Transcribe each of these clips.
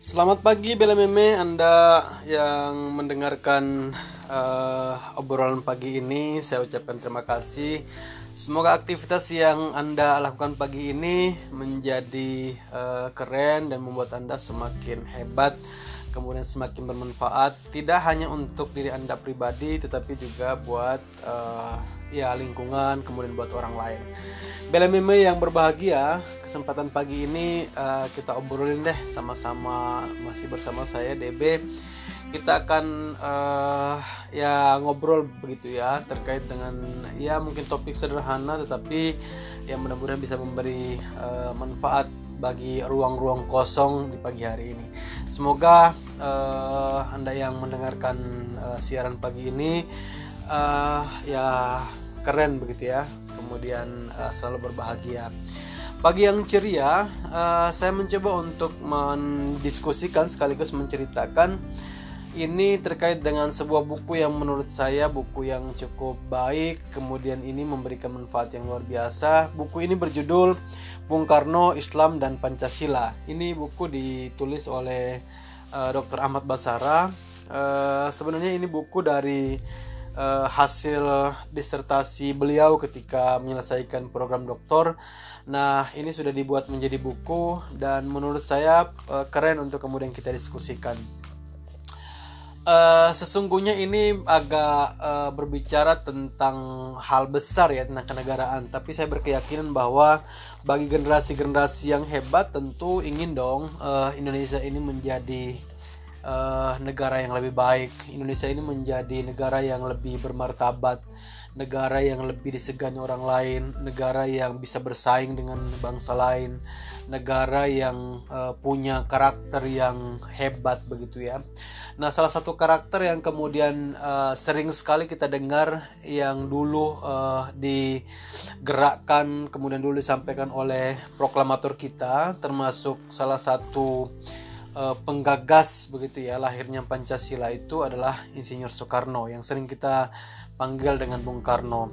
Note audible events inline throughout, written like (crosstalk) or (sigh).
Selamat pagi Bela Meme, Anda yang mendengarkan uh, obrolan pagi ini. Saya ucapkan terima kasih. Semoga aktivitas yang Anda lakukan pagi ini menjadi uh, keren dan membuat Anda semakin hebat, kemudian semakin bermanfaat. Tidak hanya untuk diri Anda pribadi, tetapi juga buat uh, ya lingkungan, kemudian buat orang lain. Bela Meme yang berbahagia, kesempatan pagi ini uh, kita obrolin deh sama-sama masih bersama saya DB. Kita akan uh, ya ngobrol begitu ya terkait dengan ya mungkin topik sederhana tetapi yang mudah-mudahan bisa memberi uh, manfaat bagi ruang-ruang kosong di pagi hari ini. Semoga uh, Anda yang mendengarkan uh, siaran pagi ini uh, ya keren begitu ya. Kemudian uh, selalu berbahagia. Pagi yang ceria uh, saya mencoba untuk mendiskusikan sekaligus menceritakan ini terkait dengan sebuah buku yang menurut saya buku yang cukup baik kemudian ini memberikan manfaat yang luar biasa. Buku ini berjudul Bung Karno Islam dan Pancasila ini buku ditulis oleh uh, Dr. Ahmad Basara uh, sebenarnya ini buku dari uh, hasil disertasi beliau ketika menyelesaikan program doktor. Nah, ini sudah dibuat menjadi buku dan menurut saya uh, keren untuk kemudian kita diskusikan. Uh, sesungguhnya ini agak uh, berbicara tentang hal besar ya tentang kenegaraan, tapi saya berkeyakinan bahwa bagi generasi-generasi yang hebat tentu ingin dong uh, Indonesia ini menjadi uh, negara yang lebih baik. Indonesia ini menjadi negara yang lebih bermartabat, negara yang lebih disegani orang lain, negara yang bisa bersaing dengan bangsa lain, negara yang uh, punya karakter yang hebat begitu ya. Nah, salah satu karakter yang kemudian uh, sering sekali kita dengar yang dulu uh, digerakkan kemudian dulu disampaikan oleh proklamator kita termasuk salah satu penggagas begitu ya lahirnya Pancasila itu adalah Insinyur Soekarno yang sering kita panggil dengan Bung Karno.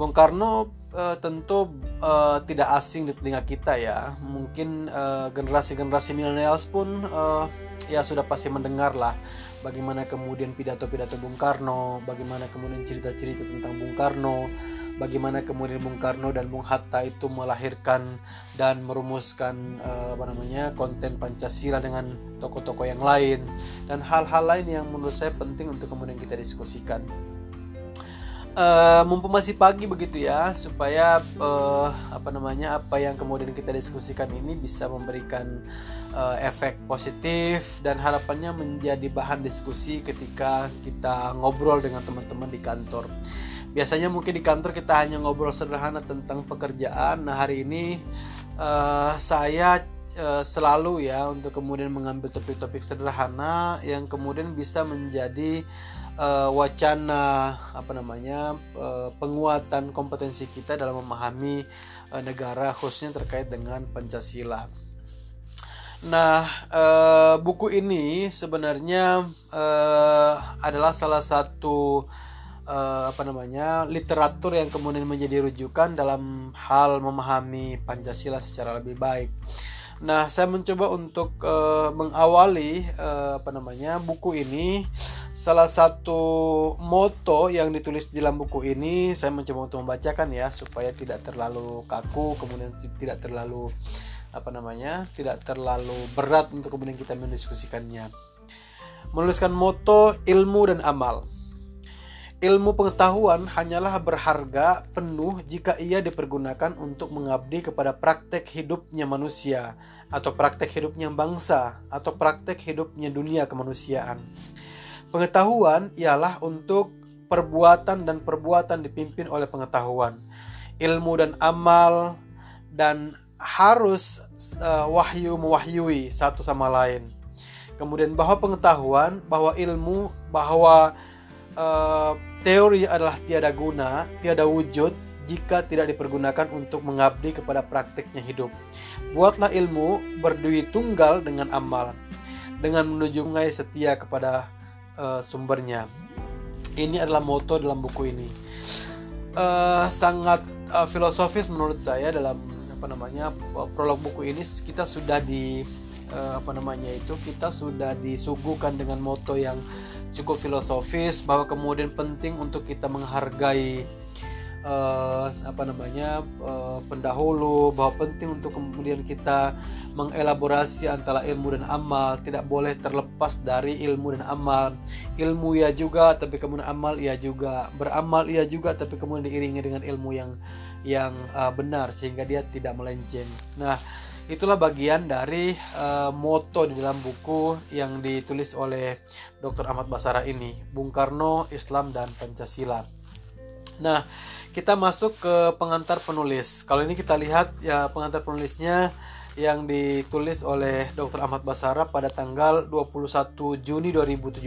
Bung Karno uh, tentu uh, tidak asing di telinga kita ya. Mungkin generasi-generasi milenials pun uh, ya sudah pasti mendengar lah bagaimana kemudian pidato-pidato Bung Karno, bagaimana kemudian cerita-cerita tentang Bung Karno, bagaimana kemudian Bung Karno dan Bung Hatta itu melahirkan dan merumuskan uh, apa namanya konten Pancasila dengan tokoh-tokoh yang lain dan hal-hal lain yang menurut saya penting untuk kemudian kita diskusikan. Uh, mumpung masih pagi begitu ya supaya uh, apa namanya apa yang kemudian kita diskusikan ini bisa memberikan uh, efek positif dan harapannya menjadi bahan diskusi ketika kita ngobrol dengan teman-teman di kantor. Biasanya mungkin di kantor kita hanya ngobrol sederhana tentang pekerjaan. Nah hari ini uh, saya selalu ya untuk kemudian mengambil topik-topik sederhana yang kemudian bisa menjadi uh, wacana apa namanya uh, penguatan kompetensi kita dalam memahami uh, negara khususnya terkait dengan Pancasila. Nah, uh, buku ini sebenarnya uh, adalah salah satu uh, apa namanya literatur yang kemudian menjadi rujukan dalam hal memahami Pancasila secara lebih baik. Nah, saya mencoba untuk uh, mengawali uh, apa namanya buku ini. Salah satu moto yang ditulis di dalam buku ini saya mencoba untuk membacakan ya supaya tidak terlalu kaku, kemudian tidak terlalu apa namanya, tidak terlalu berat untuk kemudian kita mendiskusikannya. Menuliskan moto ilmu dan amal. Ilmu pengetahuan hanyalah berharga penuh jika ia dipergunakan untuk mengabdi kepada praktek hidupnya manusia, atau praktek hidupnya bangsa, atau praktek hidupnya dunia kemanusiaan. Pengetahuan ialah untuk perbuatan dan perbuatan dipimpin oleh pengetahuan, ilmu dan amal, dan harus uh, wahyu mewahyui satu sama lain. Kemudian bahwa pengetahuan, bahwa ilmu, bahwa uh, Teori adalah tiada guna, tiada wujud jika tidak dipergunakan untuk mengabdi kepada praktiknya hidup. Buatlah ilmu berdui tunggal dengan amal, dengan menuju menjungai setia kepada uh, sumbernya. Ini adalah moto dalam buku ini. Uh, sangat uh, filosofis menurut saya dalam apa namanya prolog buku ini kita sudah di uh, apa namanya itu kita sudah disuguhkan dengan moto yang cukup filosofis bahwa kemudian penting untuk kita menghargai uh, apa namanya uh, pendahulu bahwa penting untuk kemudian kita mengelaborasi antara ilmu dan amal. Tidak boleh terlepas dari ilmu dan amal. Ilmu ya juga tapi kemudian amal ya juga. Beramal ya juga tapi kemudian diiringi dengan ilmu yang yang uh, benar sehingga dia tidak melenceng nah itulah bagian dari uh, moto di dalam buku yang ditulis oleh Dr. Ahmad Basara ini Bung Karno Islam dan Pancasila nah kita masuk ke pengantar penulis. Kalau ini kita lihat ya pengantar penulisnya yang ditulis oleh Dr. Ahmad Basara pada tanggal 21 Juni 2017.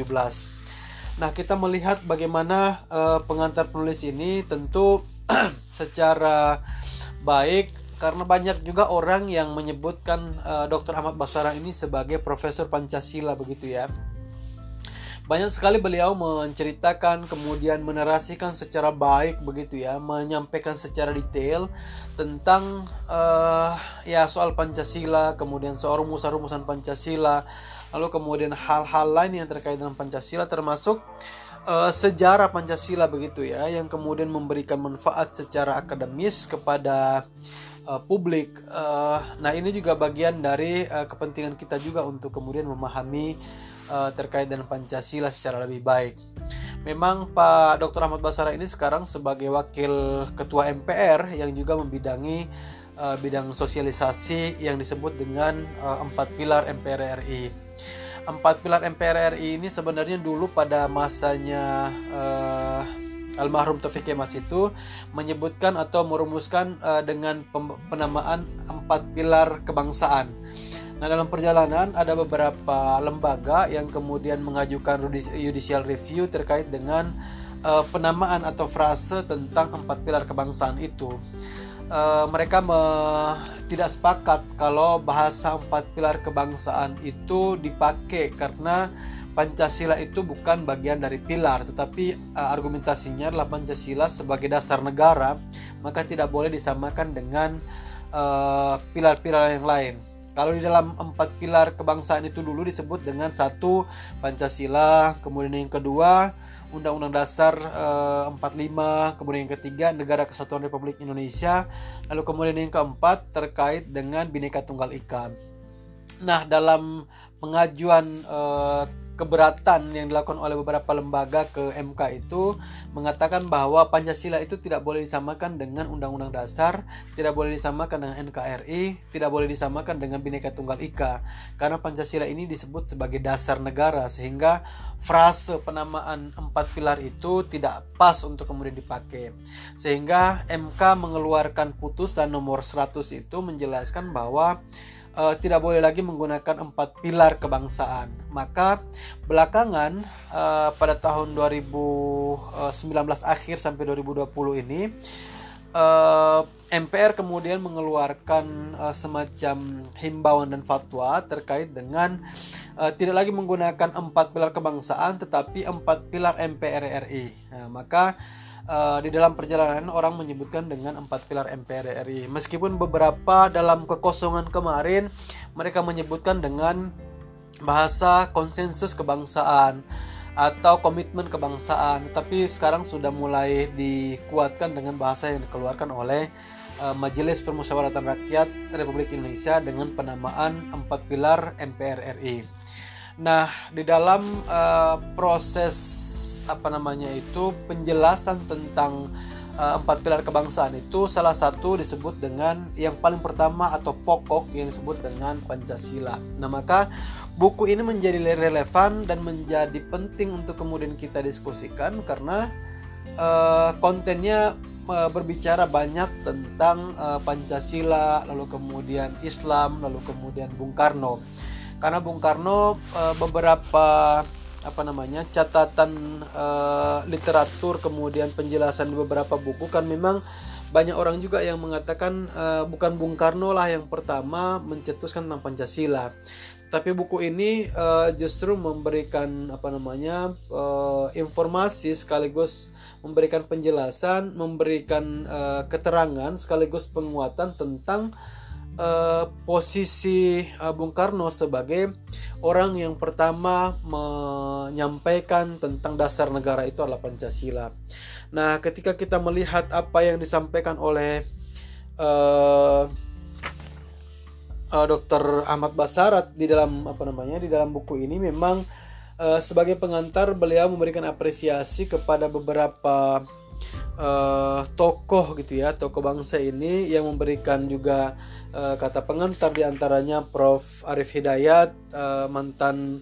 Nah, kita melihat bagaimana uh, pengantar penulis ini tentu (clears throat) secara baik karena banyak juga orang yang menyebutkan uh, Dr. Ahmad Basara ini sebagai profesor Pancasila begitu ya. Banyak sekali beliau menceritakan kemudian menerasikan secara baik begitu ya, menyampaikan secara detail tentang uh, ya soal Pancasila, kemudian soal rumusan-rumusan Pancasila, lalu kemudian hal-hal lain yang terkait dengan Pancasila termasuk sejarah Pancasila begitu ya, yang kemudian memberikan manfaat secara akademis kepada uh, publik. Uh, nah ini juga bagian dari uh, kepentingan kita juga untuk kemudian memahami uh, terkait dengan Pancasila secara lebih baik. Memang Pak Dr. Ahmad Basara ini sekarang sebagai wakil ketua MPR yang juga membidangi uh, bidang sosialisasi yang disebut dengan uh, empat pilar MPR RI. Empat pilar MPR RI ini sebenarnya dulu pada masanya uh, almarhum Taufik Kemas itu menyebutkan atau merumuskan uh, dengan penamaan empat pilar kebangsaan. Nah, dalam perjalanan ada beberapa lembaga yang kemudian mengajukan judicial review terkait dengan uh, penamaan atau frase tentang empat pilar kebangsaan itu. Uh, mereka me tidak sepakat kalau bahasa empat pilar kebangsaan itu dipakai karena Pancasila itu bukan bagian dari pilar, tetapi uh, argumentasinya adalah Pancasila sebagai dasar negara, maka tidak boleh disamakan dengan pilar-pilar uh, yang lain. Kalau di dalam empat pilar kebangsaan itu dulu disebut dengan satu Pancasila, kemudian yang kedua Undang-Undang Dasar e, eh, 45, kemudian yang ketiga Negara Kesatuan Republik Indonesia, lalu kemudian yang keempat terkait dengan Bhinneka Tunggal Ika. Nah, dalam pengajuan e, keberatan yang dilakukan oleh beberapa lembaga ke MK itu mengatakan bahwa Pancasila itu tidak boleh disamakan dengan Undang-Undang Dasar, tidak boleh disamakan dengan NKRI, tidak boleh disamakan dengan Bhinneka Tunggal Ika karena Pancasila ini disebut sebagai dasar negara sehingga frase penamaan empat pilar itu tidak pas untuk kemudian dipakai. Sehingga MK mengeluarkan putusan nomor 100 itu menjelaskan bahwa uh, tidak boleh lagi menggunakan empat pilar kebangsaan. Maka belakangan uh, pada tahun 2019 akhir sampai 2020 ini uh, MPR kemudian mengeluarkan uh, semacam himbauan dan fatwa terkait dengan uh, tidak lagi menggunakan empat pilar kebangsaan tetapi empat pilar MPR RI. Nah, maka uh, di dalam perjalanan orang menyebutkan dengan empat pilar MPR RI. Meskipun beberapa dalam kekosongan kemarin mereka menyebutkan dengan bahasa konsensus kebangsaan atau komitmen kebangsaan, tapi sekarang sudah mulai dikuatkan dengan bahasa yang dikeluarkan oleh uh, Majelis Permusyawaratan Rakyat Republik Indonesia dengan penamaan empat pilar MPR RI. Nah, di dalam uh, proses apa namanya itu penjelasan tentang uh, empat pilar kebangsaan itu salah satu disebut dengan yang paling pertama atau pokok yang disebut dengan Pancasila. Nah, maka buku ini menjadi relevan dan menjadi penting untuk kemudian kita diskusikan karena uh, kontennya uh, berbicara banyak tentang uh, Pancasila, lalu kemudian Islam, lalu kemudian Bung Karno. Karena Bung Karno beberapa apa namanya catatan uh, literatur kemudian penjelasan di beberapa buku kan memang banyak orang juga yang mengatakan uh, bukan Bung Karno lah yang pertama mencetuskan tentang Pancasila. Tapi buku ini uh, justru memberikan apa namanya uh, informasi sekaligus memberikan penjelasan memberikan uh, keterangan sekaligus penguatan tentang posisi uh, Bung Karno sebagai orang yang pertama menyampaikan tentang dasar negara itu adalah Pancasila. Nah, ketika kita melihat apa yang disampaikan oleh uh, uh, Dr. Ahmad Basarat di dalam apa namanya di dalam buku ini memang uh, sebagai pengantar beliau memberikan apresiasi kepada beberapa uh, tokoh gitu ya tokoh bangsa ini yang memberikan juga uh, kata pengantar di antaranya Prof Arif Hidayat uh, mantan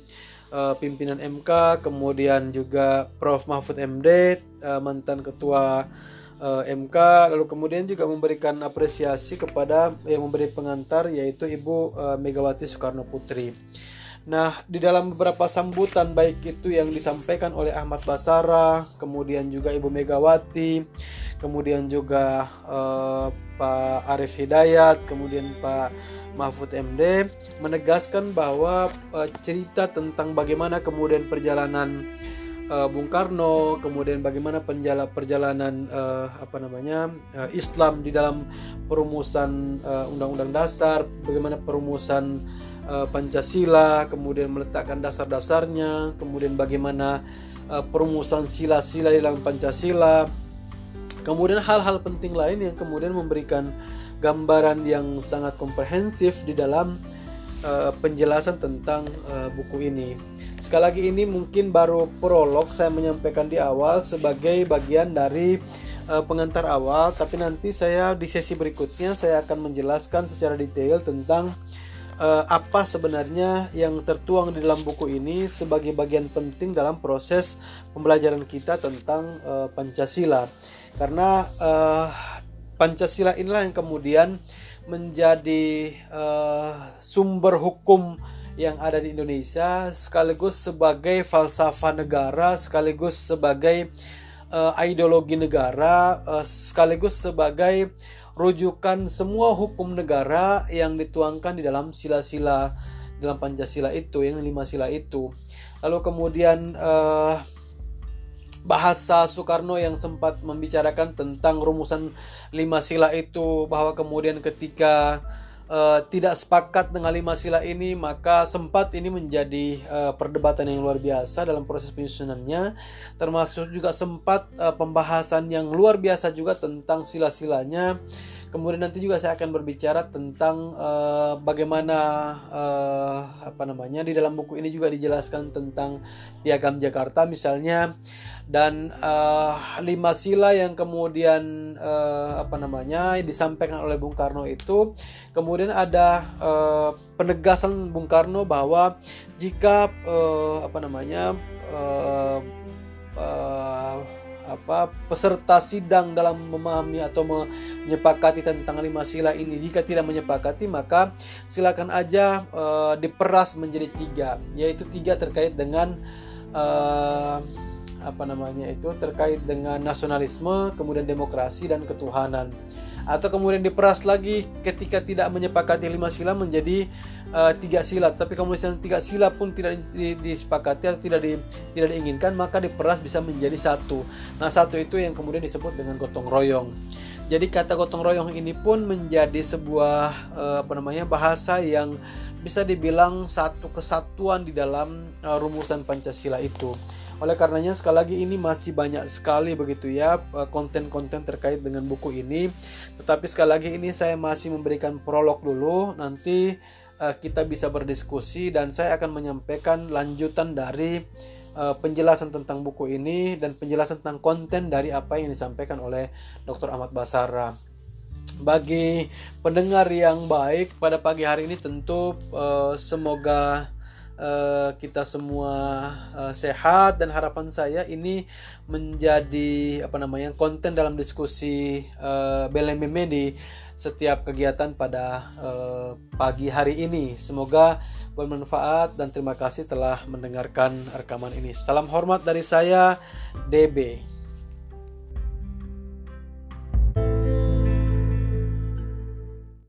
uh, pimpinan MK kemudian juga Prof Mahfud MD uh, mantan ketua uh, MK lalu kemudian juga memberikan apresiasi kepada yang memberi pengantar yaitu Ibu uh, Megawati Soekarno Putri. Nah, di dalam beberapa sambutan baik itu yang disampaikan oleh Ahmad Basara, kemudian juga Ibu Megawati, kemudian juga uh, Pak Arif Hidayat, kemudian Pak Mahfud MD menegaskan bahwa uh, cerita tentang bagaimana kemudian perjalanan uh, Bung Karno, kemudian bagaimana penjala, perjalanan uh, apa namanya uh, Islam di dalam perumusan undang-undang uh, dasar, bagaimana perumusan uh, Pancasila, kemudian meletakkan dasar-dasarnya, kemudian bagaimana uh, perumusan sila-sila di dalam Pancasila, kemudian hal-hal penting lain yang kemudian memberikan gambaran yang sangat komprehensif di dalam uh, penjelasan tentang uh, buku ini. Sekali lagi ini mungkin baru prolog saya menyampaikan di awal sebagai bagian dari uh, pengantar awal, tapi nanti saya di sesi berikutnya saya akan menjelaskan secara detail tentang uh, apa sebenarnya yang tertuang di dalam buku ini sebagai bagian penting dalam proses pembelajaran kita tentang uh, Pancasila. Karena uh, Pancasila inilah yang kemudian menjadi uh, sumber hukum yang ada di Indonesia sekaligus sebagai falsafah negara sekaligus sebagai uh, ideologi negara uh, sekaligus sebagai rujukan semua hukum negara yang dituangkan di dalam sila-sila dalam Pancasila itu yang lima sila itu. Lalu kemudian uh, bahasa Soekarno yang sempat membicarakan tentang rumusan lima sila itu bahwa kemudian ketika uh, tidak sepakat dengan lima sila ini maka sempat ini menjadi uh, perdebatan yang luar biasa dalam proses penyusunannya. Termasuk juga sempat uh, pembahasan yang luar biasa juga tentang sila-silanya kemudian nanti juga saya akan berbicara tentang uh, bagaimana uh, apa namanya di dalam buku ini juga dijelaskan tentang piagam Jakarta misalnya. Dan uh, lima sila yang kemudian uh, apa namanya disampaikan oleh Bung Karno itu. Kemudian ada uh, penegasan Bung Karno bahwa jika uh, apa namanya uh, uh, apa peserta sidang dalam memahami atau menyepakati tentang lima sila ini jika tidak menyepakati maka silakan aja uh, diperas menjadi tiga yaitu tiga terkait dengan uh, apa namanya itu terkait dengan nasionalisme, kemudian demokrasi dan ketuhanan. Atau kemudian diperas lagi ketika tidak menyepakati lima sila menjadi uh, tiga sila. Tapi kemudian tiga sila pun tidak disepakati atau tidak di, tidak diinginkan, maka diperas bisa menjadi satu. Nah satu itu yang kemudian disebut dengan gotong royong. Jadi kata gotong royong ini pun menjadi sebuah uh, apa namanya bahasa yang bisa dibilang satu kesatuan di dalam uh, rumusan Pancasila itu. Oleh karenanya sekali lagi ini masih banyak sekali begitu ya konten-konten terkait dengan buku ini. Tetapi sekali lagi ini saya masih memberikan prolog dulu. Nanti uh, kita bisa berdiskusi dan saya akan menyampaikan lanjutan dari uh, penjelasan tentang buku ini dan penjelasan tentang konten dari apa yang disampaikan oleh Dr. Ahmad Basara bagi pendengar yang baik pada pagi hari ini tentu uh, semoga uh, kita semua uh, sehat dan harapan saya ini menjadi apa namanya konten dalam diskusi uh, BLMM di setiap kegiatan pada uh, pagi hari ini. Semoga bermanfaat dan terima kasih telah mendengarkan rekaman ini. Salam hormat dari saya DB.